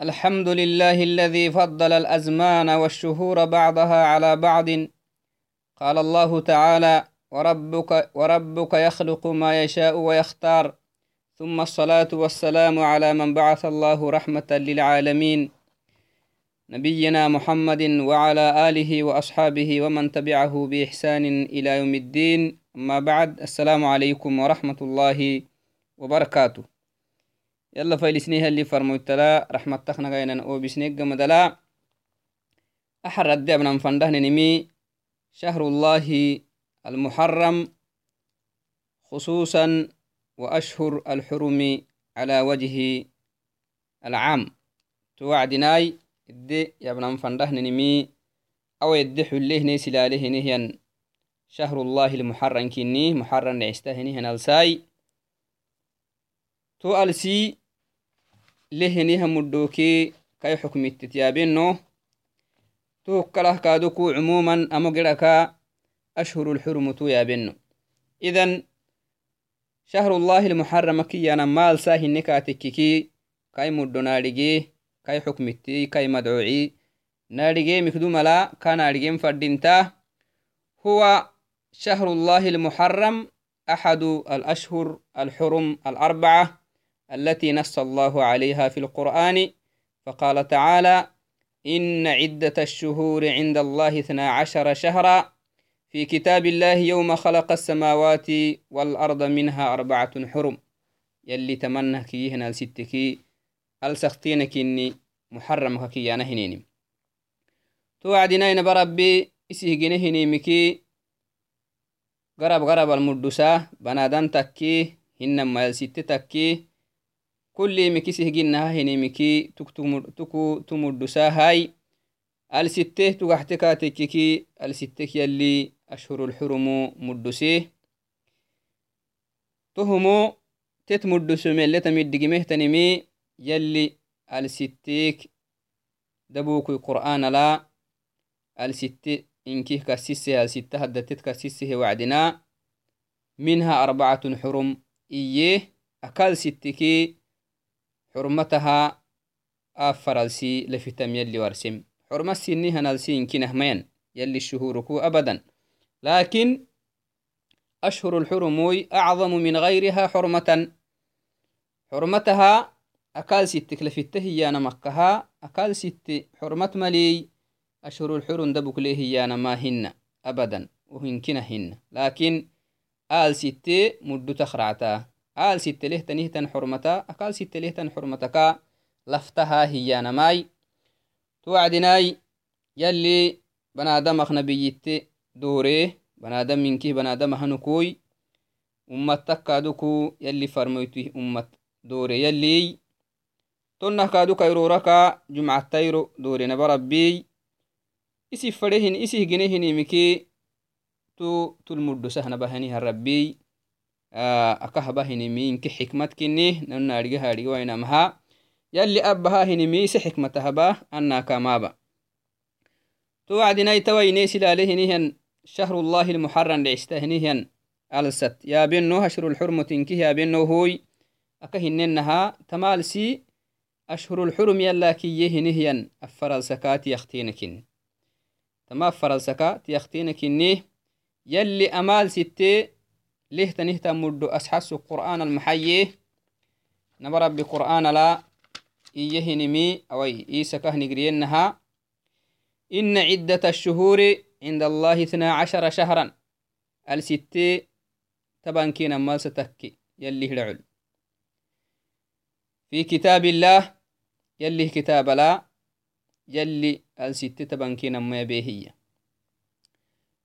الحمد لله الذي فضل الأزمان والشهور بعضها على بعض قال الله تعالى وربك, وربك يخلق ما يشاء ويختار ثم الصلاة والسلام على من بعث الله رحمة للعالمين نبينا محمد وعلى آله وأصحابه ومن تبعه بإحسان إلى يوم الدين أما بعد السلام عليكم ورحمة الله وبركاته يلا فايلسنيها اللي فرمو التلا رحمة تخنا غينا أو بسنيق مدلا أحر الدعم فنده نمي. شهر الله المحرم خصوصا وأشهر الحرم على وجه العام. توعدناي الدي يبنى فنده نمي. أو يدي حليه نيسي لاله نهيا. شهر الله المحرم كني محرم نعسته نهيا نلساي تو ألسي leheniha muddoke kai xukmittit yaabeno tuhkalah kaaduku cumuman amo geraka ashhuru lxurumutu yaabeno idan shahru llahi lmuharama kiyana maalsa hine kaatekkiki kai muddo naadhige kai xukmitti kai madcuci naadhige mikdumala ka naadhigen faddinta huwa shahru llahi lmuharam أحد الأشهر الحرم الأربعة التي نص الله عليها في القرآن فقال تعالى إن عدة الشهور عند الله اثنا عشر شهرا. في كتاب الله يوم خلق السماوات والأرض منها أربعة حرم. يلي تمنى كيهنا الستكي السختينك إني محرم كيانا هنيني توعدنا بربي إسيه مكي غرب غرب المدسة بنادان تكي هنما يلست تكي. كل مكي هجينها هني مكي تكو تمدسا هاي. الستة تقحتكا تككي الستة يلي أشهر الحرم مدسيه تهمو تتمدسو من لتمدقمه تنمي يلي الستيك دبوك القرآن لا. الستة إنكيه كسيسه الستة هدتت كسيسه وعدنا. منها أربعة حرم إيه. أكل ستكي حرمتها أفرلسي لفتم يلي ورسم. حرمة سنها نلسي يمكنه مين يلي الشهوركو أبدا. لكن أشهر الحرم أعظم من غيرها حرمة حرمتها أكال ست لفته هي مكها أكال ست حرمة ملي أشهر الحرم دبك ليه هي ما هن أبدا. وهنكنا هن لكن آل ست مد تخرعتا. آل ست له تنهتن حرمتا؟ أكال ست له تن حرمتك لفتها هي نماي توعدناي يلي بنادم نبيت دوري بنادم منك بنادم هنكوي أمتك كادوكو يلي فرميته أمت دوري يلي. تنه كادوكا يروركا جمعة تيرو دوري نبربي إسي فرهن إسي جنهن مكي akahaba hinimi inki xikmat kini nanu naadhige haadhige wainamaha yalli abbaha hinimi ise xikmatahaba annakamaba to wacdinaitawaine silale hinihan shahru llahi lmuxaran dhecista hinihan alsat yaabeno hashru lxurmut inkih yaabeno hoy aka hinenaha tamalsi ashhuru lxurum yalakiye hinihyan afaralsaka tiyaktinekin tama afaralsaka tiyaktinekinni yalli amal sitte ليه تنهتا مدو أسحس القرآن المحيي؟ نبرب بقرآن لا إيه نمي أو إيسا كهن قرينها إن عدة الشهور عند الله اثنا عشر شهرا. الستة تبان كينا مال ستكي يلي هلعل. في كتاب الله يلي كتاب لا يلي الستة تبان كينا ما بيهية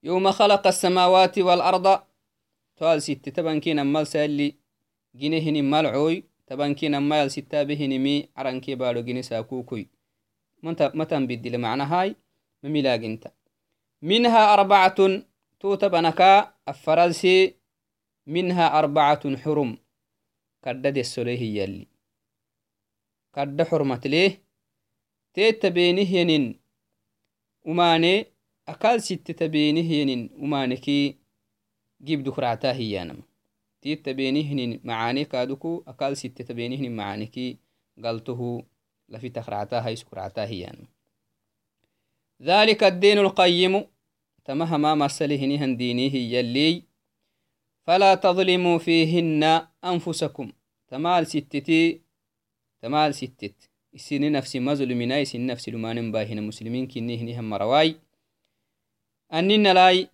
يوم خلق السماوات والأرض toal sitte tabankin ammal saali gine hinin malcoy tabankin ammayal sittabehinimi caranke baado gine saakukoy matan bidile macnahai mamilaaginta minha arbacatun to tabanaka afaralse minha arbacatun xurum kadda dessolehiyalli kadda xurmatleh teetta benihyenin umane akal sitte tabenihyenin umaneki gibduk ractaa hiyanam titta benihnin macaani kaaduku akal sitte tabenihnin macaaniki galtohu لفي تخرعتها يسكرعتها يعني ذلك الدين القيم تمهما مسله نهن دينيه يلي فلا تظلموا فيهن أنفسكم. تمال ستتي تمال ستت. السن نفسي مظلمنا السن نفسي لمان باهنا مسلمين كنيه نهم مرواي أننا لاي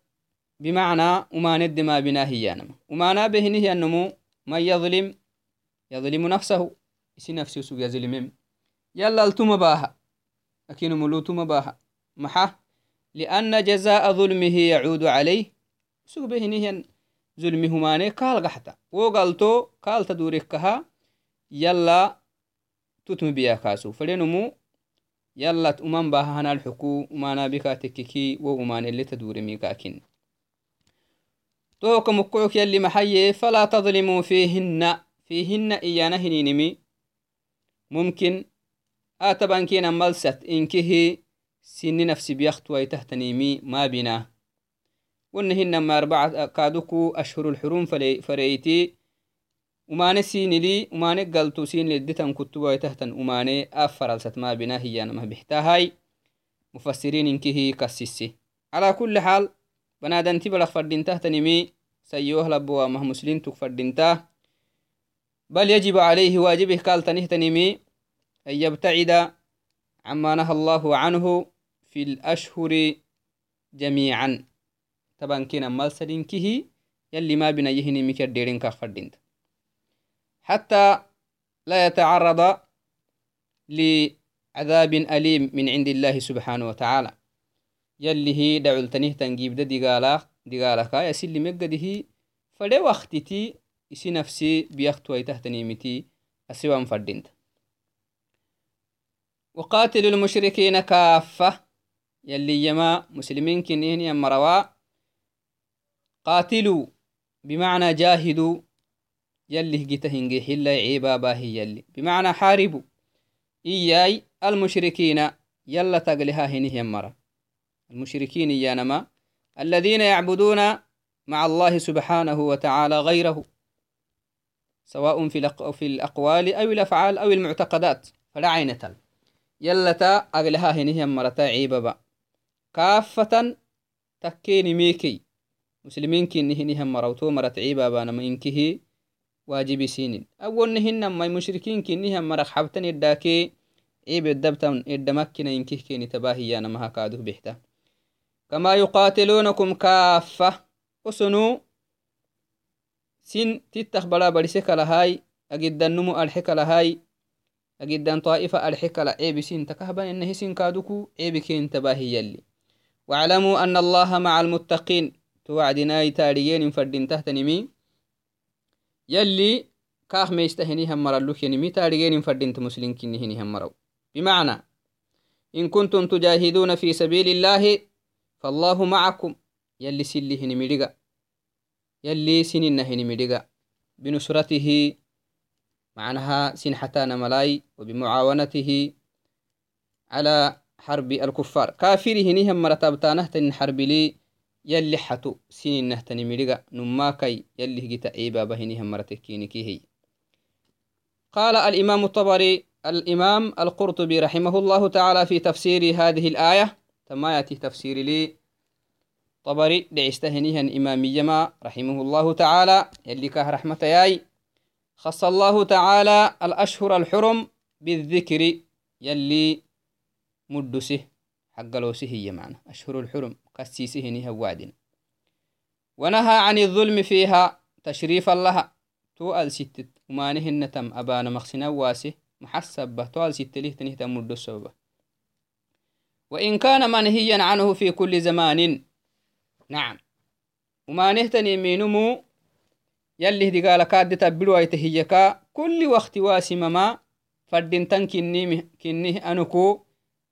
بمعنى وما ند ما بنا هي وما به النمو من يظلم يظلم نفسه. isi nafsi sug yazlimem yala altuma baha lakin mulutuma baha maxa لأن جزاء ظلمه يعود عليه. سوق بهنيهن ظلمي هماني كال قحتا وقالتو كال تدوركها يلا تتم بيا كاسو. فلنمو يلا أمان باها هنا الحكو أمانا بكا تككي وأمان اللي تدور ميكاكين. توك مكوك يلي محيي فلا تظلموا فيهن. فيهن إيانا هنينمي. ممكن آتبان كينا ملست إنكه سن نفسي بيخت ويتهتنيمي ما بنا ونهن ما أربعة كادوكو أشهر الحروم فريتي. وماني سين لي وماني قلتو سين لدتن كتبوا ويتهتن. وماني أفر الست ما بنا هي أنا ما تهتنمي سيوه لبوا مه مسلين تكفردين تاه بل يجب عليه واجبه قال تنهتنمي أن يبتعد عما نهى الله عنه في الأشهر جميعا طبعا كنا مال كه يلي ما بنا يهني مكر ديرين كفردين حتى لا يتعرض لعذاب أليم من عند الله سبحانه وتعالى يلي هي دعو تنجيب دا دقالا دقالا يسلي مقده فلي وقتتي isi nafsi biyaktuwaitahtanimiti asiwan fadinta وقاتلوا المشركين كافة. يلي يما مسلمين كنين يمروا قاتلوا بمعنى جاهدوا. يلي جتهنجي حلا عيبا باهي يلي. بمعنى حاربوا. إياي المشركين يلا تقلها هنه يمرا المشركين يانما الذين يعبدون مع الله سبحانه وتعالى غيره سواء في في الأقوال أو الأفعال أو المعتقدات. فلا عينة يلتا أغلها هنه مرتا عيبا كافة تكيني ميكي. مسلمين كي نهنها مروتو مرت عيبا بانا إنكه واجب سينين. أول نهن ما مشركين كي نها مرق حبتن إداكي عيب الدبتن إدمكنا إنكه كيني تباهي ما كادو بحتا كما يقاتلونكم كافة. وسنو sin tittah bara barise kalahay agiddannumu alxe kalahay agiddan طائفة alxe kala ceebi sintakahban inahi sinkaaduku ceebi kentabaahi yalli واعلموا أن الله مع المتقين. توعدنا تاريين فردين تحتنمي يلي كاخ ميستهني هم مرلوك ينمي تاريين فردين مسلم كنهني هم مرو. بمعنى إن كنتم تجاهدون في سبيل الله فالله معكم. يلي سلي ميرقا يلي سنين هني مدقا بنصرته معناها سن حتى ملاي وبمعاونته على حرب الكفار. كافر هنيهم مرتبتانه تن حرب لي يلي حتو سنين نهتني مدقا نماكي يلي هجتا عيبا بهنيهم مرتكيني هي. قال الإمام الطبري الإمام القرطبي رحمه الله تعالى في تفسير هذه الآية تما تفسير لي طبري دعستهنيها إمامية ما رحمه الله تعالى يلي كه رحمة ياي. خص الله تعالى الأشهر الحرم بالذكر يلي مدسه حق لوسه هي معنا أشهر الحرم قسيسه نها وعد ونهى عن الظلم فيها تشريفا لها. توال ستة وما نهن تم أبانا مخسنا واسه محسبة. توال ستة له تنه وإن كان منهيا عنه في كل زمان. نعم. وما نهتني مينمو يلي هدي قال كاد تبلو هيكا كل وقت واسمما فردنتن كني كني أنكو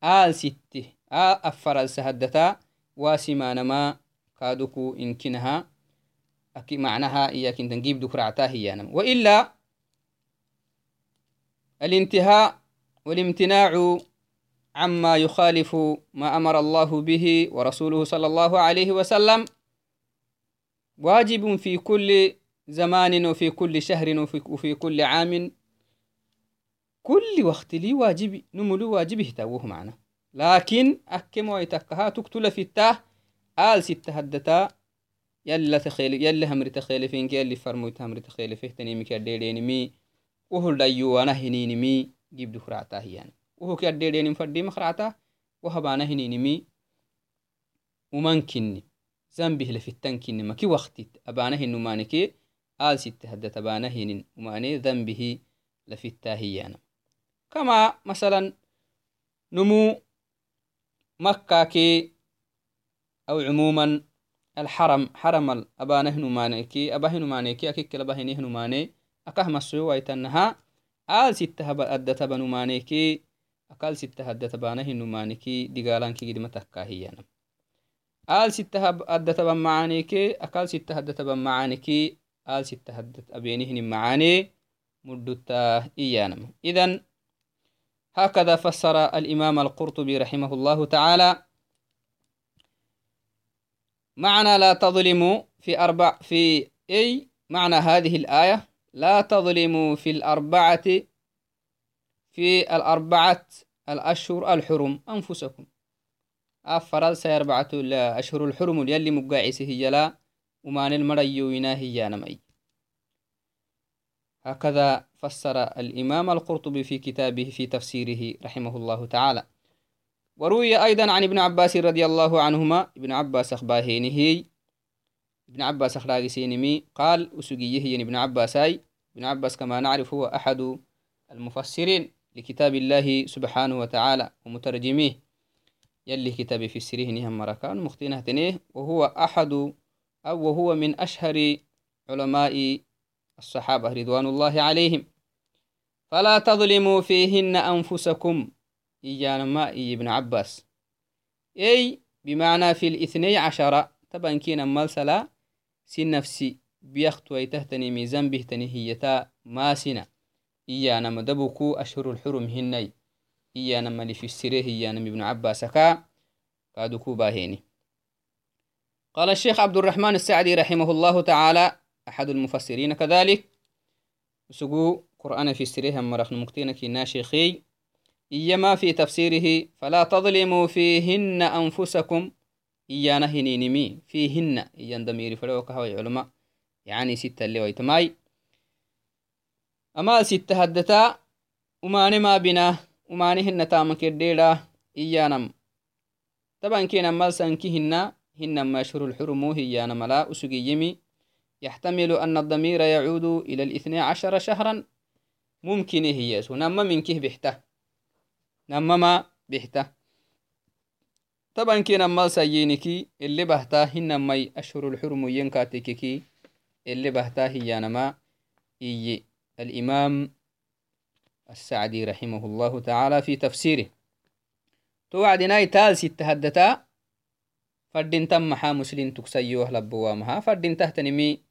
آل ستة آل أفر السهدتا واسما نما كادوكو إنكنها أكي معناها إياك إن تنجيب دكرعتا هي نما وإلا الانتهاء والامتناع عما يخالف ما أمر الله به ورسوله صلى الله عليه وسلم. واجب في كل زمان وفي كل شهر وفي, كل عام. كل وقت لي واجبي نملو واجبه تاوه معنا. لكن أكم ويتكها تقتل في التاه آل ستة هدتا. يلا تخيل يلا همر تخيل فينك يلي فرموت همر تخيل فيه تنيمي كديدين مي. وهو دايو أنا هنيني مي. جيب دخرعتا هيان وهو كديدين فردي مخرعتا وهبانا هنيني مي وممكنني ذنبه لفتنكني ما كي وقت أبانا هنو مانكي آل ستة هدتا أبانا هنين وماني ذنبه لفتاهيانا كما مثلا نمو مكة كي أو عموما الحرم حرم الأبانه نمانيكي أباه نمانيكي أكيك لباهنه نماني أكاه مسعو ويتنها آل ستة أدت بنمانيكي أكال ستة أدت بانه نمانيكي دقالان كي قدمة تكاهيانا آل ستة أدت بمعانيكي أكال ستة أدت بمعانيكي آل ستة أدت أبينه معاني مدتا إيانا. إذن هكذا فسر الإمام القرطبي رحمه الله تعالى. معنى لا تظلموا في أربع في أي معنى هذه الآية لا تظلموا في الأربعة في الأربعة الأشهر الحرم أنفسكم. أفرال سيربعة الأشهر الحرم يلي مقاعسه يلا ومان المريو هي نمي هكذا فسر الإمام القرطبي في كتابه في تفسيره رحمه الله تعالى. وروي أيضا عن ابن عباس رضي الله عنهما. ابن عباس أخباهينه ابن عباس أخلاقي سينمي قال أسقيه يعني ابن عباس أي ابن عباس كما نعرف هو أحد المفسرين. لكتاب الله سبحانه وتعالى ومترجميه. يلي كتابي في السريه نهم مركان مختينه تنيه. وهو أحد أو وهو من أشهر علماء الصحابة رضوان الله عليهم. فلا تظلموا فيهن أنفسكم. إيانا ما إي ابن عباس. أي بمعنى في الاثني عشر طبعا كينا ملسلا. سن نفسي بيخت ويتهتني ميزان بهتني هيتا ما الحرم هني إيانا مالي في السريه إيانا ابن عباس كا. كادوكو باهيني. قال الشيخ عبد الرحمن السعدي رحمه الله تعالى أحد المفسرين كذلك. سقو قرآن في السريه مرخن مكتينك ناشيخي إيما في تفسيره فلا تظلموا فيهن أنفسكم. إيانا هنينمي فيهن. إيان دميري فلوك هوي يعني ستة اللي ويتماي. ستة هدتا وماني ما بنا وماني هن تامك الديرة إيانم طبعا كينا مالسان كهن هن ما شهر الحرم هيانا ملا أسقي يمي. يحتمل أن الضمير يعود إلى الاثنى عشر شهرا. ممكن هي نما من كه بحتة. نما ما بحتة. طبعا كي نما سيينكي اللي بهتا هن مي أشهر الحرم ينكاتككي اللي بهتا هي نما إي الإمام السعدي رحمه الله تعالى في تفسيره. توعدنا تال ست هدتا فردين تم محا مسلم تكسيوه لبوامها فردين تهتنمي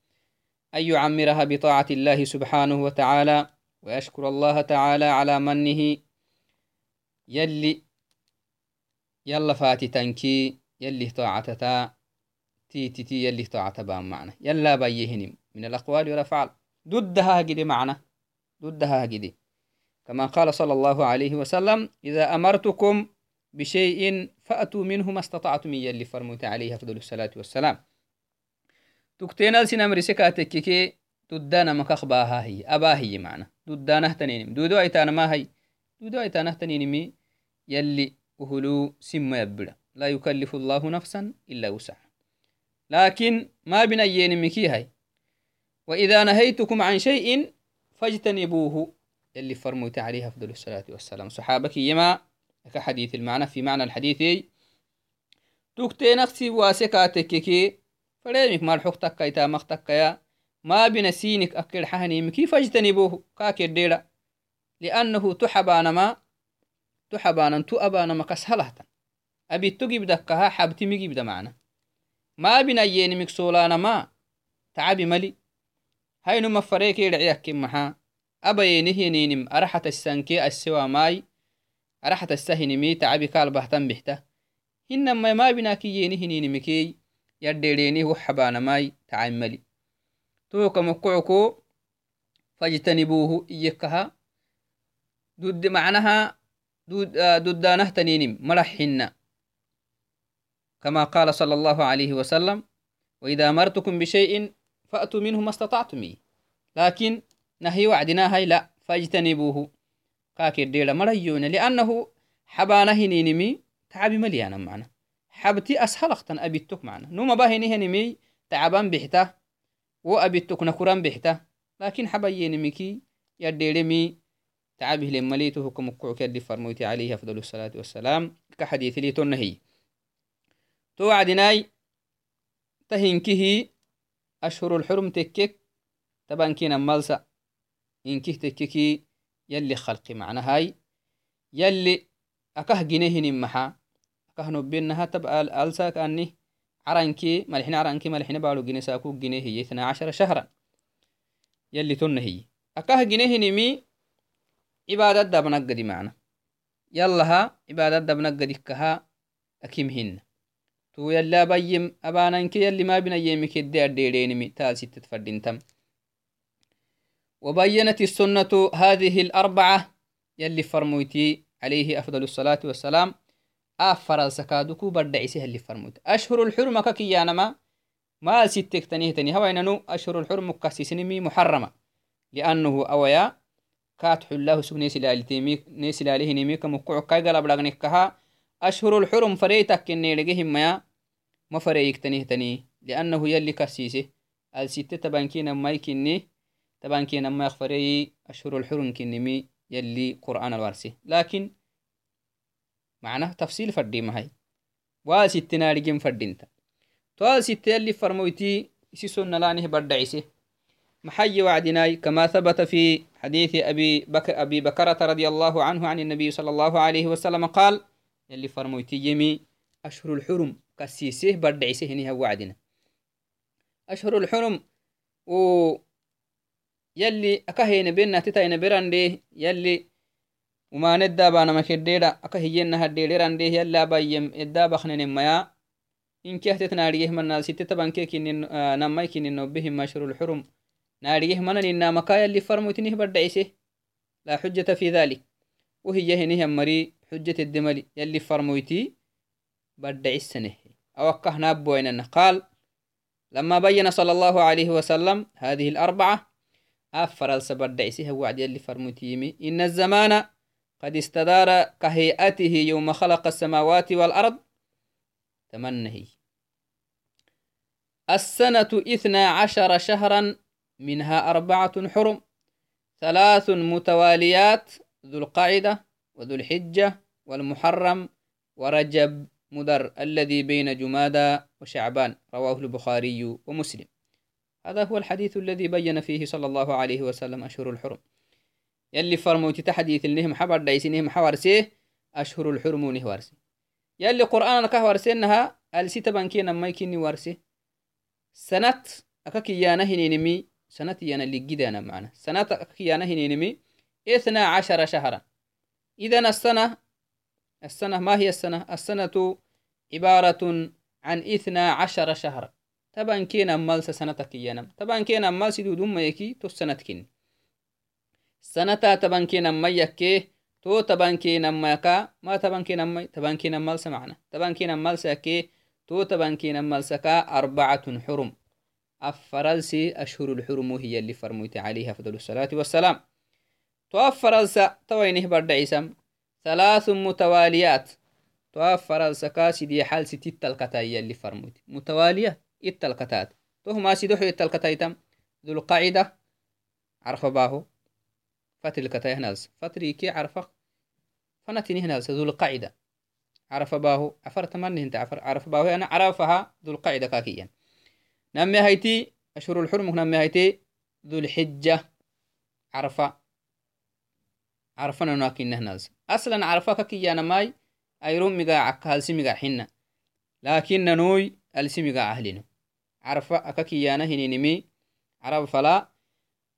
أن يعمرها بطاعة الله سبحانه وتعالى ويشكر الله تعالى على منه. يلي يلا فاتي تنكي يلي طاعتتا تي تي تي يلي طاعت بان معنى. يلا بيهنم من الأقوال والأفعال ضدها هجدي معنى ضدها هجدي كما قال صلى الله عليه وسلم إذا أمرتكم بشيء فأتوا منه ما استطعتم يلي فرموت عليه أفضل الصلاة والسلام. تكتين سنم رسكا تككي دودانا مكخ باها هي أبا هي معنا. دودانا تنينم دودو أيتانا ما هي؟ دودو أيتانا تنينمي يلي أهلو سم يبدا لا يكلف الله نفسا إلا وسعها. لكن ما بنيين مكي هاي؟ وإذا نهيتكم عن شيء فاجتنبوه. يلي فرموت عليه أفضل الصلاة والسلام. صحابك يما كحديث المعنى في معنى الحديث. تكتين أختي واسكاتككي فريمك مال حق تكا إتا مخ تكا ما بين سينك أكل حهني كيف اجتنبوه كاكر ديلا. لأنه تحبان ما تحبان تو أبان ما كسهلهتا أبي تجيب دكها حبتي مجيب دا معنا ما بين أيين مكسولانا ما تعبي ملي. هاي نما فريك يرعيك كم محا أبا ينهي نينم أرحت السنكي السوا ماي أرحت السهنمي تعبي كال بحتن بحته إنما ما بنا كي ينهي نينمكي يديريني هو حبانا ماي تعملي توك مقعكو فاجتنبوه إيكها دود معناها دود دودانه تنينم مرحنا كما قال صلى الله عليه وسلم وإذا أمرتكم بشيء فأتوا منه ما استطعتم. لكن نهي وعدنا هاي لا فاجتنبوه. كاكر ديلا مريون لأنه حبانه نينمي تعبي مليانا معنا. حبتي أسهل أختن أبيتك معنا. نوما باهي نمي تعبان بحته وأبيتك نكران بحته لكن حبا مكي يديرمي تعبه لمليته كمكوك يدي فرموتي عليه أفضل الصلاة والسلام كحديث لي تنهي. توعدناي تهنكه أشهر الحرم تكك طبعا كينا مالسا إنكه تككي يلي خلقي معنا هاي يلي أكه جنيه محا أكه نبينها تبقى ألسا كأني عرانكي ملحنا عرانكي ملحنا بالو جنيه ساكو جنيه هي 12 شهرا. يلي تنهي أكه جنيه نمي عبادة دبنقدي معنا. يلها عبادة دبنقدي كها أكيمهن. تو يلا بيم أبانانك يلي ما بنا يمك الدي أديرينمي تال ستة فردينتم وبينت السنة هذه الأربعة يلي فرمويتي عليه أفضل الصلاة والسلام أفر السكادكو بردعيسي اللي فرموت أشهر الحرم ككيانما ما ستك تنيه تنيه هويننو أشهر الحرم كسيسنمي محرمة لأنه أويا كاتح الله سب نيسي لاليه نميك مقعو كاي قلب لغنكها أشهر الحرم فريتك كني لقيهم ما ما تنيه لأنه يلي كسيسي الستة تبانكين ما يكني تبانكين ما يخفري أشهر الحرم كنمي يلي قرآن الوارسي. لكن معناه تفصيل فردي ما هي وستنا لقيم فردينتا تو ستة يلي فرمويتي إسي سنة لأنه بردعيسي محي وعدناي كما ثبت في حديث أبي بكر, أبي بكرة رضي الله عنه عن النبي صلى الله عليه وسلم قال يلي فرمويتي يمي أشهر الحرم كسيسيه بردعيسيه نها وعدنا أشهر الحرم و يلي أكهين بينا تتاين بران يلي وما ندى بانا مكديدا أكهيين هديران دي يلا بايم إدا بخنين ميا. إن كهتت ناريه من ستة بانكي كنين نمي كنين بهم أشهر الحرم. ناريه من إنا مكايا اللي فرموتنه بردعيسه لا حجة في ذلك. وهي هنه مري حجة الدملي يلي فرموتي بدعيس سنه أوكه نابوين قال لما بين صلى الله عليه وسلم هذه الأربعة أفر السبردعيسه وعد يلي فرموتيمي. إن الزمان قد استدار كهيئته يوم خلق السماوات والأرض. تمنهي. السنة إثنى عشر شهرا منها أربعة حرم ثلاث متواليات ذو القعدة وذو الحجة والمحرم ورجب مدر الذي بين جمادى وشعبان رواه البخاري ومسلم. هذا هو الحديث الذي بين فيه صلى الله عليه وسلم أشهر الحرم. يلي فرموتي تحديث النهم حبر دايسينهم حوارسيه أشهر الحرم نهوارسي. يلي قرآن كهوارسينها ألسي كينا ما يكيني وارسي سنة أكاكيانا هنينمي سنة يانا اللي جدانا معنا. سنة أكاكيانا هنينمي اثنا عشر شهرا. إذا السنة السنة ما هي السنة؟ السنة عبارة عن اثنا عشر شهرا طبعا كينا مالس سنتك ينم. طبعا كينا مالس دودم ميكي تو سنتكين سنة طبعا كينا ميكي تو طبعا كينا ميكا ما طبعا كينا مي طبعا كينا مالس معنا. طبعا كينا مالس كي تو طبعا كينا مالسكا أربعة حرم. أفرلسي أشهر الحرم هي اللي فرميت عليها فضل الصلاة والسلام. تو أفرلسا توينه برد عيسام ثلاث متواليات. توفر السكاسي دي حال ستة الكتاية اللي فرموت. متوالية التلكتات تو ما سيدوحو التلكتايتم ذو القاعدة عرف باهو. فتر الكتاية هنالس فتري كي عرفق فنتني هنالس ذو القاعدة عرف باهو. عفر تمني انت عفر. عرف باهو. أنا عرفها ذو القاعدة كاكيا. نمي هيتي أشهر الحرم نمي هيتي ذو الحجة. عرفة. عرفنا ناكين نهنالس أصلا عرفك كي أنا ماي أيروم ميقا عكا هلسي ميقا حنا لكن نوي ألسي ميقا أهلنا عرفا أكاكي أنا هنينمي عرب فلا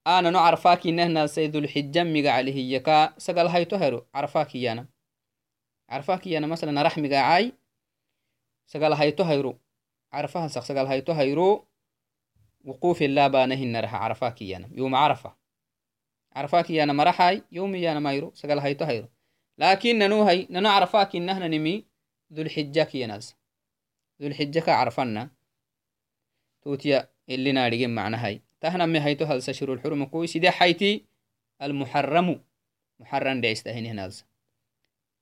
أنا نو عرفاكي نهنا سيد الحجة ميقا عليه يكا سقال هاي تهرو. عرفاكي أنا عرفاكي أنا مثلا عرفاك يانا مرحاي يومي يانا مايرو سقال هايتو هايرو. لكن ننو هاي ننو عرفاك إنهنا نمي ذو الحجة كي ناس. ذو الحجة كعرفنا توتيا اللي نارجين معنا هاي. تهنا مي هايتو هل سشر الحرم كويس دي حيتي المحرم. محرم دي استهني هنالس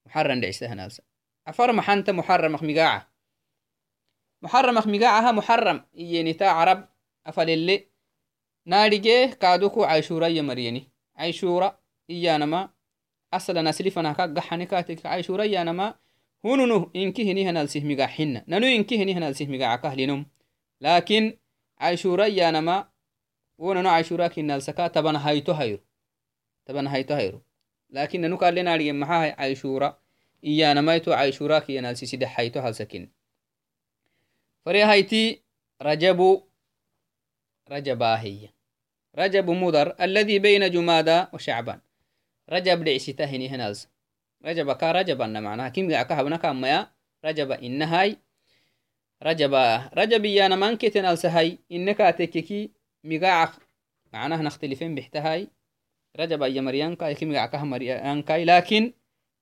محرم دي استهني هنالس عفر محنت محرم مقاعة محرم مقاعها محرم. يني تا عرب أفل اللي نارجيه كادوكو عيشورا يمريني عيشورا إيانما أصلا أسلفنا كاقحني كاتك. عيشورا إيانما هنونو إنكي هني هنالسيه مقاحنا ننو إنكي هني هنالسيه مقاعة كهلينم لكن عيشورا إيانما وننو عيشورا كنالسكا تبنا هايتو هايرو. تبنا هايتو هايرو. لكن ننو قال لنا علي محا عيشورا إيانا مايتو عيشورا كي ينالسي سيدي حايتو هالسكين فري هايتي رجب رجباهية رجب مضر الذي بين جمادى وشعبان. رجب لعسيته هني هنالز رجب كا رجب أن معناها كم يعكا هبنا كاميا رجب إنهاي رجب رجب يانا من كتن سهاي إنك أتككي مقاع معناها نختلفين بحتهاي رجب أي مريان كاي. كم يعكا مريان كاي. لكن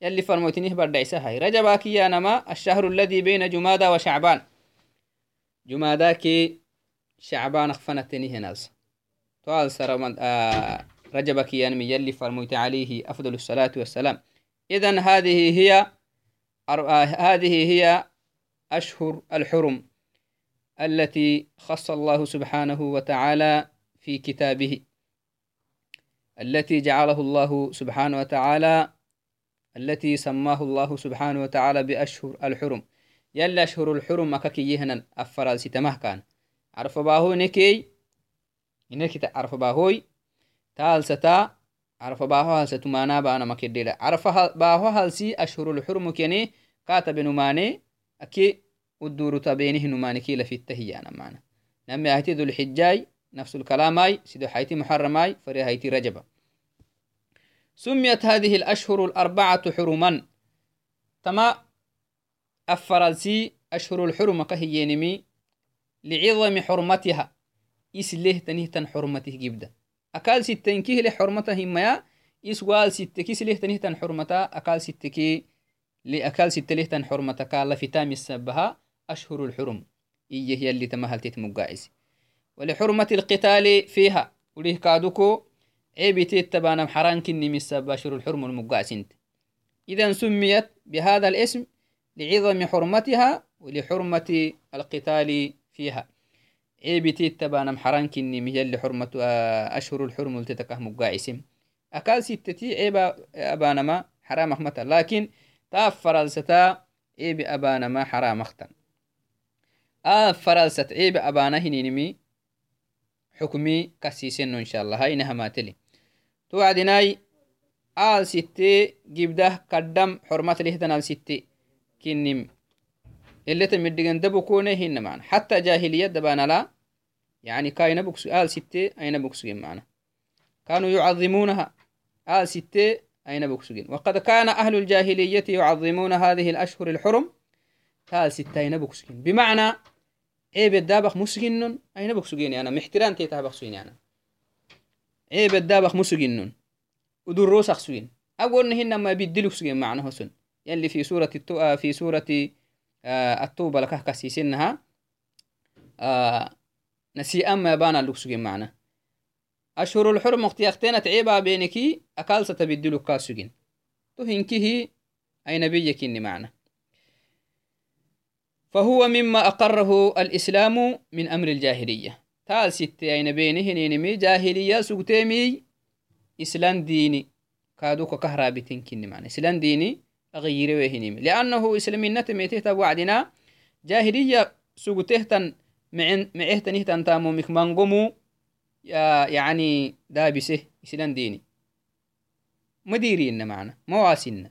يلي فرموتنيه بردعسا هاي. رجب يانا ما الشهر الذي بين جمادى وشعبان. جمادى كي شعبان أخفنتني هناز. طوال سر آه رجبك ينمي يلي فرميت عليه أفضل الصلاة والسلام. إذا هذه هي آه هذه هي أشهر الحرم التي خص الله سبحانه وتعالى في كتابه التي جعله الله سبحانه وتعالى التي سماه الله سبحانه وتعالى بأشهر الحرم. يلا أشهر الحرم أكاكي يهنا أفرال ستمه كان عرف باهو نكي ستمانا بانا مكدلا عرف باهو هل سي أشهر الحرم كني كاتب نماني أكي ودور تبينه نماني كي لفي التهيانا معنا نمي أهتي ذو الحجاي نفس الكلاماي سيدو حيتي محرماي فري هيتي رجبا سميت هذه الأشهر الأربعة حرما تما أفرالسي أشهر الحرم كهيينمي لعظم حرمتها لحرمته ما إسوال ستكي سله تنه تن حرمتا أكال ستكي لأكال ستله تن حرمتا قال في تام السبها أشهر الحرم. إيه هي اللي تمهل تتمقاعس ولحرمة القتال فيها. وليه كادوكو عيبتي تبانا حران كني أشهر الحرم المقاعسنت إذا سميت بهذا الاسم لعظم حرمتها ولحرمة القتال فيها. عيبتي تبانا محران كني مهي حرمة آه، أشهر الحرم التتكه مقاعسم أكال ستتي عيب أبانا ما حرام أخمتا. لكن تاف فرالستا عيب أبانا ما حرام أختن آف فرالست عيب أبانا هنينمي حكمي كسيسن إن شاء الله. هاي نهماتلي توعدناي آل ستي جبده قدم حرمة لهدنا ستي كنم اللي تمدقن دبو كونه هن معنا. حتى جاهلية دبانا لا. يعني كاين بوكس آل ستة أين بوكسجين معنا. كانوا يعظمونها. آل ستة أين بوكسجين وقد كان أهل الجاهلية يعظمون هذه الأشهر الحرم. آل ستة أين بوكسجين بمعنى عيب الدابخ مسجنن أين بوكسجين أنا محتران تيتا بخسوين أنا عيب الدابخ مسجنن ودروس أخسوين أقول هن ما بيدلوا سجين معنى حسن يلي في سورة التو... في سورة آه، التوبة لك كسيسنها آه، نسي أما بانا لكسوجين معنا. أشهر الحرم اختيارتين تعيبا بينكي أكال ستبدلو كاسوجين تهنكه أي نبي إني معنا. فهو مما أقره الإسلام من أمر الجاهلية. تال ستة أين بينه نينمي جاهلية سوتيمي إسلام ديني. كادوك كهرابتين كني معنا. إسلام ديني أغير وهنيم لأنه إسلامي نتميته وعدنا جاهلية سوتهتن معهتنه تنتامو مكمانقمو يعني دابسه إسلام ديني. مديرين معنا مواسنا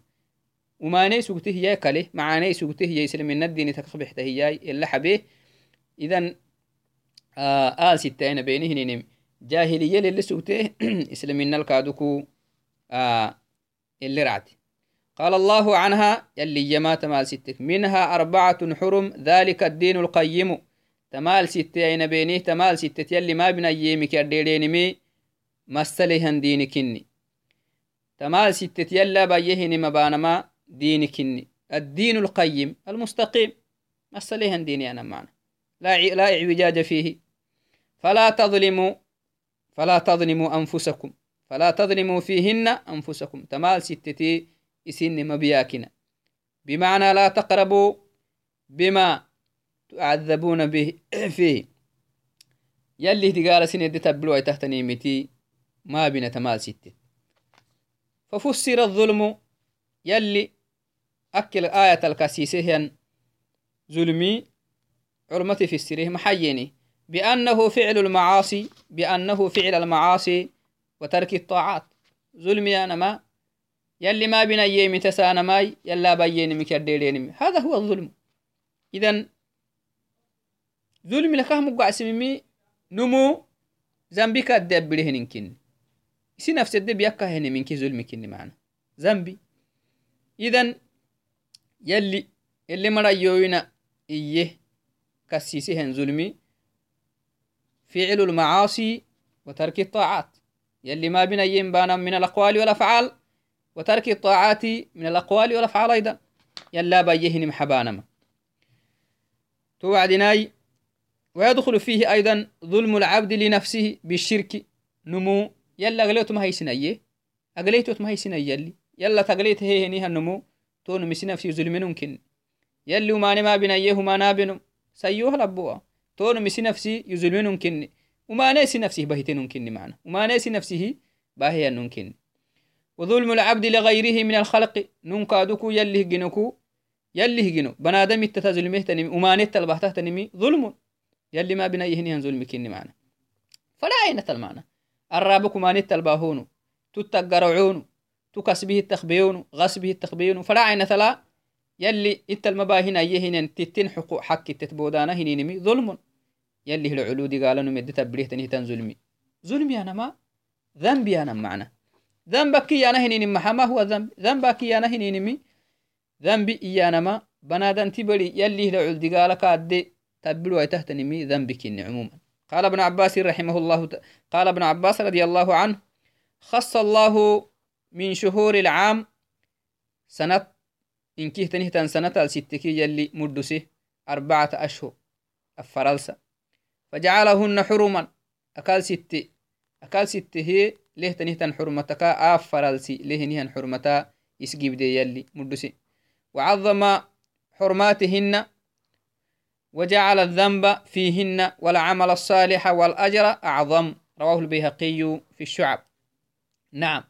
وما سوقته هي كله معاني سوقته هي إسلام الدين تقبح هي إلا حبيه إذن آه آل ستين بينه نينم جاهلية اللي سوقته إسلام الكادوكو آه اللي رعتي. قال الله عنها يلي يما مال ستك منها أربعة حرم ذلك الدين القيم. تمال ستة أين بينيه تمال ستة. يلي ما بنا يمك الديرينمي مسليهن دينكني تمال ستة يلا بايهن مبانما دينكني الدين القيم المستقيم. مسليهن ديني أنا معنا. لا لا اعوجاج فيه. فلا تظلموا فلا تظلموا أنفسكم. فلا تظلموا فيهن أنفسكم. تمال ستتي به فيه. يلي تقال سنة دي تبلو تحت نيمتي ما بين تمال ستة. ففسر الظلم يلي أكل آية الكسيسة ظلمي علمتي في السره محيني بأنه فعل المعاصي بأنه فعل المعاصي وترك الطاعات. ظلمي أنا ما يلي ما بين أيام تسانا ماي يلا بيين مكديرين هذا هو الظلم. إذن ظلم لك مقع سميمي نمو ذنبي كدب بلهن كن. سي نفس الدب يكا هن منك ظلم كن معنا. ذنبي إذن يلي اللي مرا يوينا إيه كسيسهن ظلمي. فعل المعاصي وترك الطاعات. يلي ما بين أيام بانا من الأقوال والأفعال وترك الطاعات من الأقوال والأفعال أيضا. يلا بيهن محبانما توعدناي. ويدخل فيه أيضا ظلم العبد لنفسه بالشرك. نمو. يلا أغليت ما هي سنية أغليت ما هي سنية يلي. يلا تغليت هي هنيها النمو تون مسي نفسي ظلم ممكن يلي وما ما بنيه ما نابنو. سيوه لبوا. تون مسي نفسي يظلم ممكن وما ناسي نفسه بهتين ممكن معنا. وما ناسي نفسه باهي ممكن وظلم العبد لغيره من الخلق. ننكادكو يلي جنكو يلي جنو بنادم التتظلمه تنمي وما نت البحته تنمي ظلم. يلي ما بنا يهني ظلم كني معنا. فلا عينة المعنى الرابك ما نت الباهون تتقرعون تكسبه التخبيون غصبه التخبيون فلا عينة لا يلي انت المباهن يهن تتن حقوق حق تتبودانا هنينمي ظلم. يلي العلود قالوا تبريه تنهي ظلمي. ظلمي أنا ما؟ ذنبي أنا معنا. ذنبك يانا هنين ما هو ذنب ذنبك يانا هنين مي. ذنبي يانا ما. بنادن تبري يلي لعل دقالك أدي تبلو تهتني مي ذنبك عموما. قال ابن عباس رحمه الله ت... قال ابن عباس رضي الله عنه خص الله من شهور العام سنة إن كيه تنهتن سنة الستكي يلي مدسه أربعة أشهر الفرلسة فجعلهن حرما. أكال ستة أكال ستة هي فرالسي ليه نهن حرمتا يسجيب دي يلي مدسي. وعظم حرماتهن وجعل الذنب فيهن والعمل الصالح والأجر أعظم. رواه البيهقي في الشعب. نعم.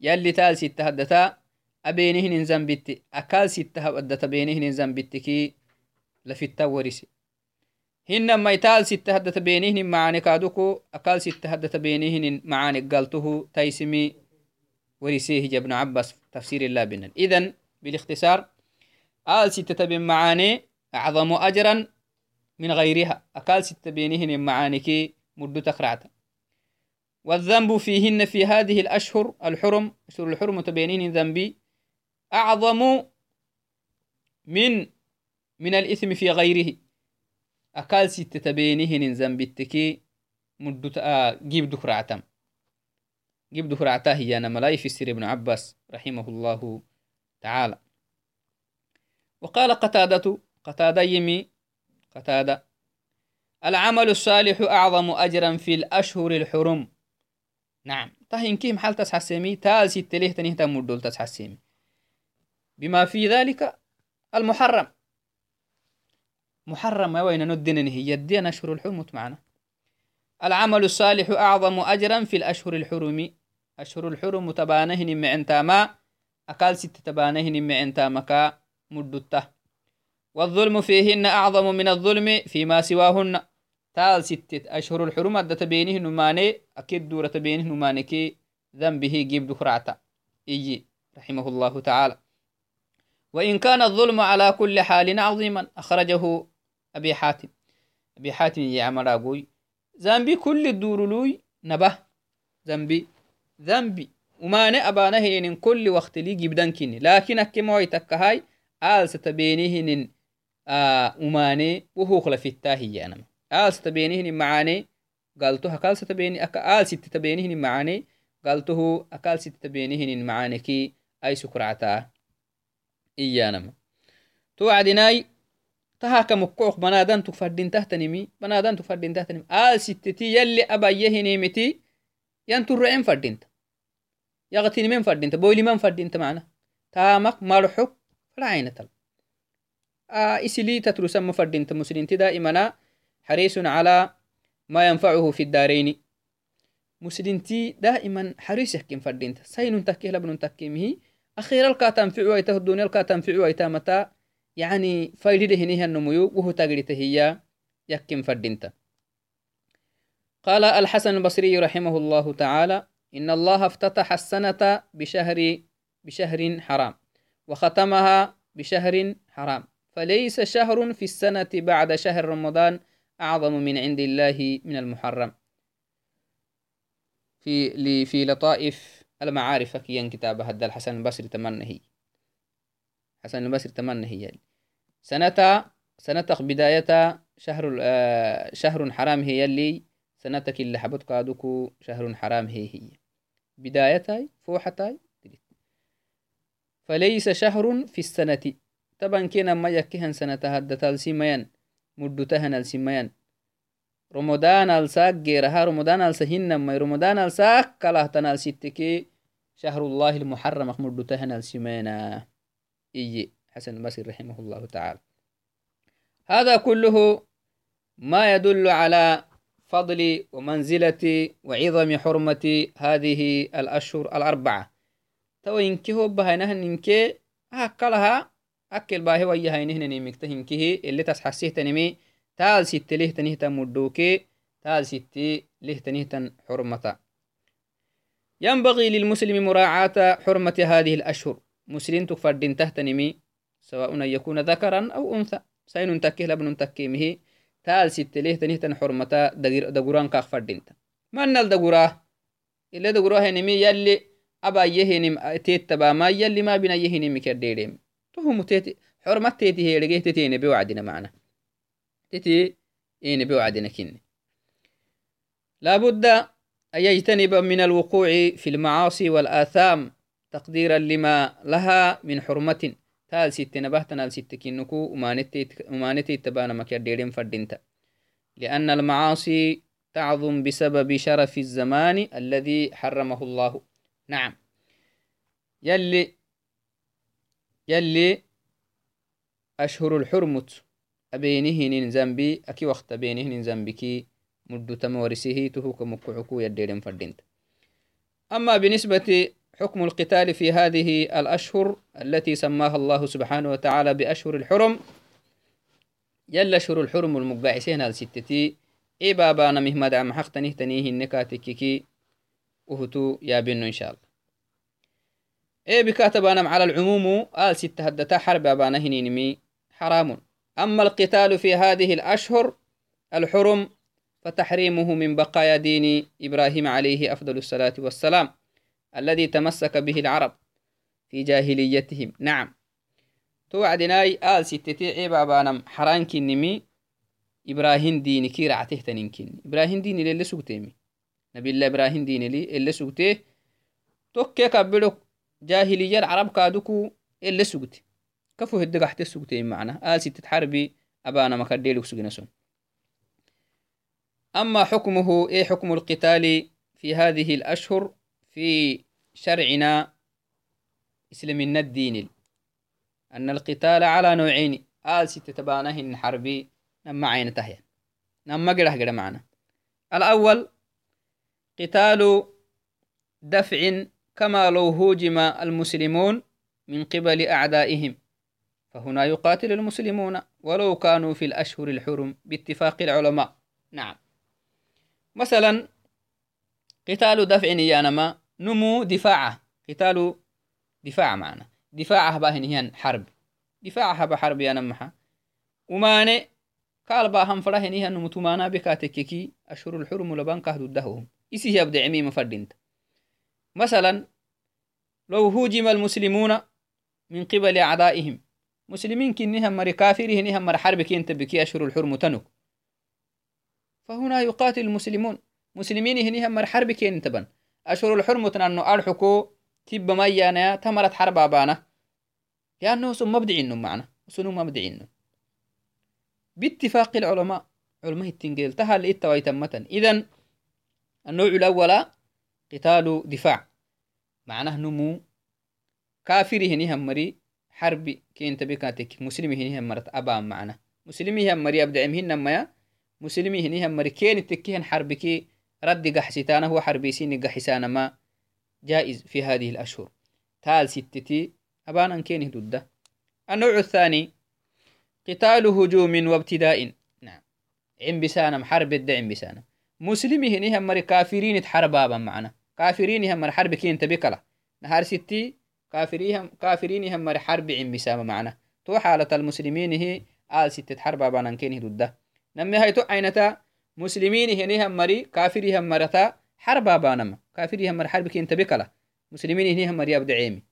يلي تال ستة أبينهن زنبت أكال ستة هدتا بينهن زنبتكي لفي التورسي هن ما ستة هدت بينهن معاني كادوكو ستة هدت بينهن معاني قالته تيسمي ورسيه ابن عباس تفسير الله بنا. إذن بالاختصار آل ستة بين معاني أعظم أجرا من غيرها. أقال ستة بينهن معانيك مدو تقرعتا. والذنب فيهن في هذه الأشهر الحرم أشهر الحرم تبينين ذنبي أعظم من من الإثم في غيره. مدت آه جيب دكرعتم جيب دكرعتا هي أنا ملاي في سير ابن عباس رحمه الله تعالى. وقال قتادة قتادة يمي قتادة العمل الصالح أعظم أجرا في الأشهر الحرم. نعم. طهين كيم حال تسحسيمي تال ستة ليه تنيه مدول تسحسيمي بما في ذلك المحرم. محرم وين ندنن هي الدين أشهر الحرم معنا العمل الصالح أعظم أجرا في الأشهر الحرم. أشهر الحرم تبانهن معن تاما أكال ست تبانهن معن تامكا مدته والظلم فيهن أعظم من الظلم فيما سواهن. تال ستة أشهر الحرم أدت بينه نماني. أكيد دورة بينه نمانكي ذنبه جيب دكرعتا إيجي. رحمه الله تعالى. وإن كان الظلم على كل حال عظيما أخرجه أبي حاتم. أبي حاتم يعمل أقوي ذنبي كل الدورلوي نبه ذنبي ذنبي. وما أبا نهين كل وقت لي جبدان كني لكن أكما هاي آل ستبينيهن آه وماني وهو خلف التاهي أنا. آل ستبينيهن معاني قالتها أكال ستبيني أكال ست تبينهن معاني قالته أكال ست تبينهن معاني كي أي سكرعتا إيانما توعدناي تهاك مكوك بنادان تفردين تحتنمي بنادان تفردين تحتنمي آل ستتي يلي أبا يهنيمتي ينترعين فردينت يغتني من فردينت بويلي من فردينت معنا؟ تامك مرحب فلا تل آه إسلي تترسم مفردينت مسلين دائما حريص على ما ينفعه في الدارين. مسلمتي دائما حريص يحكم فردينت سين تكيه لبن تكيمه أخيرا تقريته هي يحكم فردينت قال الحسن البصري رحمه الله تعالى إن الله افتتح السنة بشهر بشهر حرام وختمها بشهر حرام. فليس شهر في السنة بعد شهر رمضان أعظم من عند الله من المحرم. في في لطائف المعارف كيان كتاب هذا الحسن البصري تمنى هي حسن البصري تمنى هي سنة سنة بداية شهر آه، شهر حرام هي اللي سنتك اللي حبت قادوكو شهر حرام هي هي. بدايتاي فوحتاي فليس شهر في السنة. طبعا كنا ما يكهن سنة هدى تالسيميان مدتهن السيميان رمضان الساق غيرها رمضان السهن ما رمضان الساق كله تنال ستكي شهر الله المحرم مدتهن السيمينا إي حسن البصري رحمه الله تعالى. هذا كله ما يدل على فضل ومنزلة وعظم حرمة هذه الأشهر الأربعة. تو إنكي هو بهينه إنكي هكالها أكل باهي ويا هينه نيمكته إنكي اللي تسحسيه تنمي تال ست له تنهتا مدوكي تال ست له تنهتا حرمة ينبغي للمسلم مراعاة حرمة هذه الأشهر. مسلم تفردين تهتنمي سواء أن يكون ذكرا أو أنثى سين تكيه لبن تكيمه taal sitteleh tanihtan xormata daguran kaak fadinta manal dagurah ile dagurahenimi yalli abayehenim teettabama yalli ma binayehenimi keddeedem tohumu teti xormat teti heedhege teti enebe wacdina macna teti enebe wacdina kinne لابد أن يجتنب من الوقوع في المعاصي والآثام تقديرا لما لها من حرمة. taal sittena bahtanal sittekinuku umanete ittabana makiaddeeden fadinta لأن المعاصي تعظم بسبب شرف الزمان الذي حرمه الله. نعم. يلي يلي أشهر الحرمت. أبينهن زنبي أكي وقت أبينهن زنبكي مدو تمورسه تهوك مكعكو يديرن فردينت أما بالنسبة حكم القتال في هذه الأشهر التي سماها الله سبحانه وتعالى بأشهر الحرم. يلا شهر الحرم المقبعسين الستتي إي بابا أنا مهمد عم حق تنيه تنيه النكاتككي وهتو يا بنو إن شاء الله. إيه بكاتب أنا على العموم آل ستة هدتا حرب أبانا هنينمي حرام. أما القتال في هذه الأشهر الحرم فتحريمه من بقايا دين إبراهيم عليه أفضل الصلاة والسلام. الذي تمسك به العرب في جاهليتهم. نعم. توعدناي آل ستتي عيبا بانم حران كنمي إبراهيم ديني كي رعته تنين إبراهيم ديني اللي سوتيمي نبي الله إبراهيم ديني لي اللي سوتيه توكي كبلو جاهلية العرب كادوكو اللي سوتي كفو هدق حتى سوتي معنا. آل ستة حربي أبانا مكديلك سوكي أما حكمه إيه حكم القتال في هذه الأشهر؟ في شرعنا إسلامنا الدين أن القتال على نوعين آل ستة حربي نما عين تهيا نما قره قره معنا. الأول قتال دفع كما لو هوجم المسلمون من قبل أعدائهم. فهنا يقاتل المسلمون ولو كانوا في الأشهر الحرم باتفاق العلماء. نعم. مثلا قتال دفع يانما نمو دفاعه. قتال دفاع معنا. دفاعه باهن هي حرب. دفاعها بحرب يا نمحا وماني قال باهم فرهن هي نمو تمانا بكاتككي أشهر الحرم لبان كهدو الدهوهم. إسي يبدأ عميم فردينت مثلا لو هوجم المسلمون من قبل أعدائهم. مسلمين كنهم مر كافرين هم مر حرب كين تبكي أشهر الحرم تنك. فهنا يقاتل المسلمون. مسلمين هني هم حرب كين تبن أشهر الحرمة أنه أرحكو تب ما يانا تمرت حرب أبانا. لأنه سم مبدعين معنا سنو مبدعين. باتفاق العلماء علماء التنجيل تهل إتوا يتمتن إذن النوع الأول قتال دفاع. معناه نمو كافر هني همري حرب كين تبكاتك. مسلم هني همرت أبا معنا. مسلمي همري أبدع مهن ما مسلمي هني همري كين تكيهن حربكي رد قحسيتانا هو حربي سين قحسانا ما جائز في هذه الأشهر. تال ستتي أبانا كين ضده النوع الثاني قتال هجوم وابتداء. نعم. عم بسانم حرب الدع عم بسانم مسلمي هني همري كافرين تحربابا معنا. كافرين هم حرب كين تبكلا. نهار ستي كافرين كافرين هم حرب عم بسام معنا. تو حالة المسلمين هي آل ستة حرب بانان كين ضده نمي هاي تو عينتا مسلمين هني هم مري كافري هم مرتا حرب بانما كافري هم حرب كين تبكلا مسلمين هني هم مري أبدعيمي.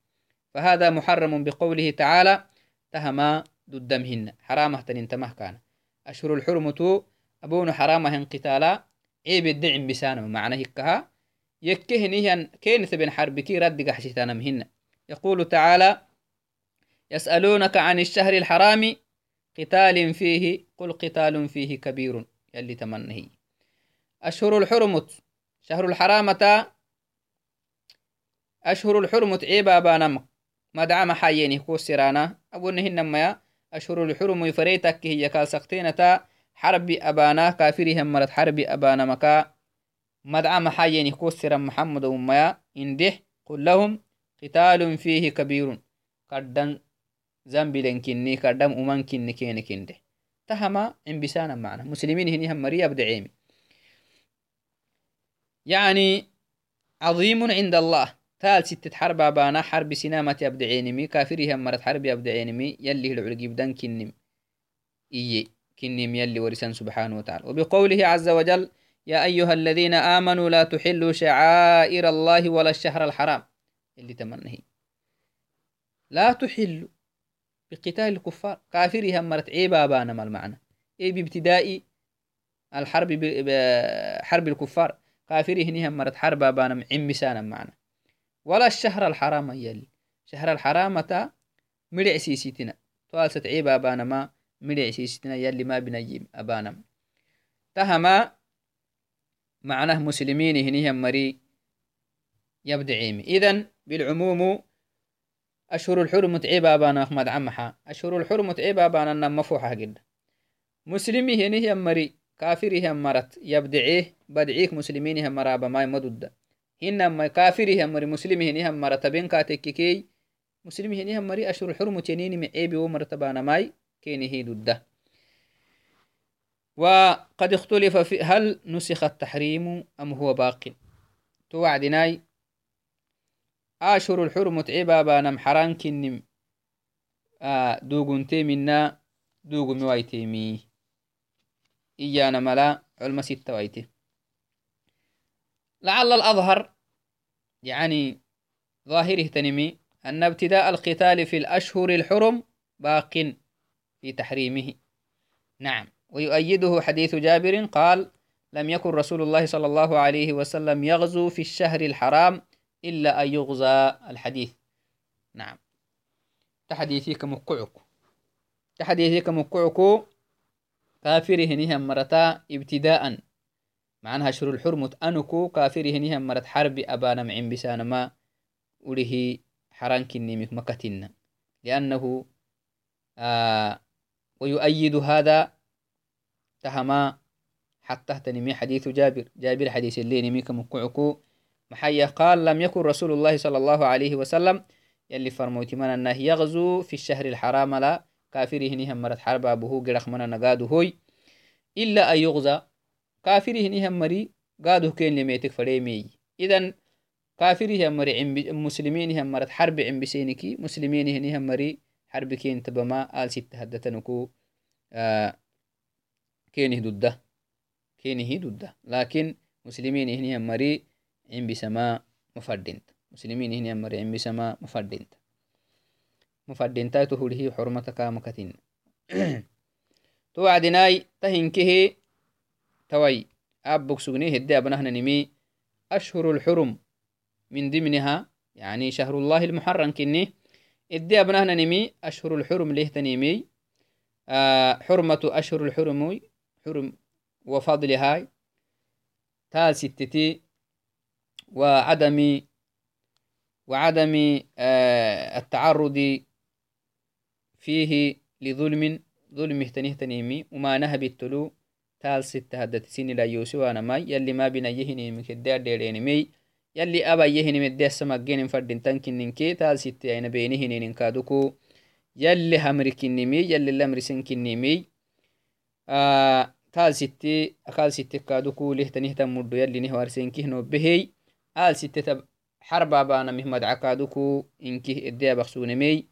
فهذا محرم بقوله تعالى تهما ضدمهن حرامة تنتمه كان. أشهر الحرمة أبون حرامة قتالا. عيب الدعم بسانه معنى هكها. يكهنيهن كين بن حربكي رد قحشتنا مهن يقول تعالى يسألونك عن الشهر الحرام قتال فيه قل قتال فيه كبير. يلي تمنه أشهر الحرمت. شهر الحرامة. أشهر الحرمت عيبا بانم مدعم حييني كو سرانا أبونهن ما أشهر الحرم يفريتك هي كالسقتينة حرب أبانا كافرهم مرت حرب أبانا مكا مدعم حيين كسر محمد وميا إنده قل لهم قتال فيه كبير. قدن ذنب لنكني قدم أمان كني كين كنده تهما انبسانا معنا. مسلمين هني هم مريا بدعيمي. يعني عظيم عند الله. تال ستة حرب أبانا حرب سنامة أبدعينمي كافرهم مرت حرب أبدعينمي يلي العلقي بدن كنم. إيه كنم يلي ورسان سبحانه وتعالى. وبقوله عز وجل يا أيها الذين آمنوا لا تحلوا شعائر الله ولا الشهر الحرام. اللي تمنه لا تحلوا. بقتال الكفار. كافرهم مرت عيبا بانا ما المعنى إيه بابتداء الحرب حرب الكفار. كافره نهم مرت حربا بانا عمسانا معنا. ولا الشهر الحرام يلي. شهر الحرام تا ملع سيسيتنا توالست عيبا بانا ما ملع سيسيتنا يلي ما بنجيم أبانا. تهما معناه مسلمين هنيهم مري يبدعيم. إذن بالعموم أشهر الحرم تعيبا بانا أحمد عمحا أشهر الحرم تعيبا بانا نم مفوحة جدا. مسلمي هنيهم مري كافرهم مرت. يبدعيه بدعيك مسلمين هم مرابا ما مدد هنما كافرهم مري مسلمي هنيهم مرت. بين كاتككي مسلمي هنيهم مري أشهر الحرم تنيني معيبي ومرتبانا ماي كيني هي دده وقد اختلف في هل نسخ التحريم أم هو باق توعدناي آشر الحرم تعبا بانم حران كنم. آه دوغنتي منا دوغ موايتيمي إيانا ملا علم ستة وايتي. لعل الأظهر يعني ظاهره تنمي أن ابتداء القتال في الأشهر الحرم باق في تحريمه. نعم. ويؤيده حديث جابر قال لم يكن رسول الله صلى الله عليه وسلم يغزو في الشهر الحرام إلا أن يغزى الحديث. نعم. تحديثيك مقعك. تحديثيك مقعك. كافره نهم مرتا ابتداء معناها هشر الحرمة أنكو كافره نهم مرت حرب أبانا معين بسان ما وله حران كنيمك مكتنا لأنه آه ويؤيد هذا تهما حتى تنمي حديث جابر. جابر حديث اللي نميك مكعكو محيا قال لم يكن رسول الله صلى الله عليه وسلم يلي فرموتي من أنه يغزو في الشهر الحرام لا كافره نهم مرت حرب أبوه قرخ من نقاده هوي. إلا أن يغزى كافره نهم مري قاده كين لميتك فريمي. إذن كافره مري مسلمين هم مرت حرب عم بسينكي مسلمين نهم مري حرب كين تبما آل ست هدتنكو آه كينه ضده كينه ضده لكن مسلمين هنا مري عم بسما مفردنت مسلمين هنا مري عم بسما مفردنت مفردنتا تهوله حرمتك مكتين توعدناي تهنكه توي. أبوك سجني هدي أبنهنا نمي أشهر الحرم. من ضمنها يعني شهر الله المحرم كني. إدي أبنهنا نمي أشهر الحرم ليه تنمي. آه حرمة أشهر الحرم حرم وفضلها تال ستتي وعدم وعدم آه التعرض فيه لظلم ظلم تنيه تنيمي وما نهب التلو تال ستة هدت سين لا يوسوانا ماي. يلي ما بنا يهني من كدار ديرين مي. يلي أبا يهني من ديس سمجين فردين تنكن ننكي تال ستة أين بينهن ننكادوكو يلي همركن نمي يلي لمرسن كنمي آه تال ستة أكال ستة كادوكو. له تنيه تمدو يلي نهوارسين كهنو بهي. آل ستة تب حربا بانا مهمد عكادوكو إنكي إديا بخسونمي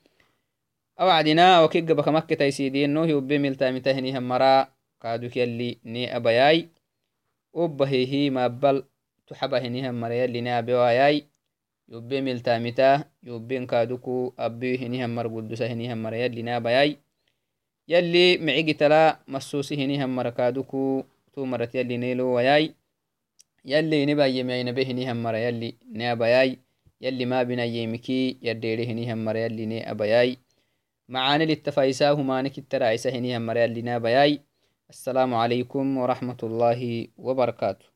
أوعدنا وكيق بك مكة تيسيدين نوهي وبي ملتا متهني همرا قادوك يلي ني أبياي. وبهيه ما بل تحبه ني همرا يلي ني أبيواياي. يوبي ملتا متا يوبين كادوكو أبيه ني همر قدوسه ني همرا يلي ني أبياي. يلي يلي يلي نبا يمي نبه ني همرا يلي ني أبياي يلي ما بنا يمكي يديره ني همرا يلي ني أبياي. معاني للتفايسا همانك التراعيسة هنيها مريال لنا بياي السلام عليكم ورحمة الله وبركاته.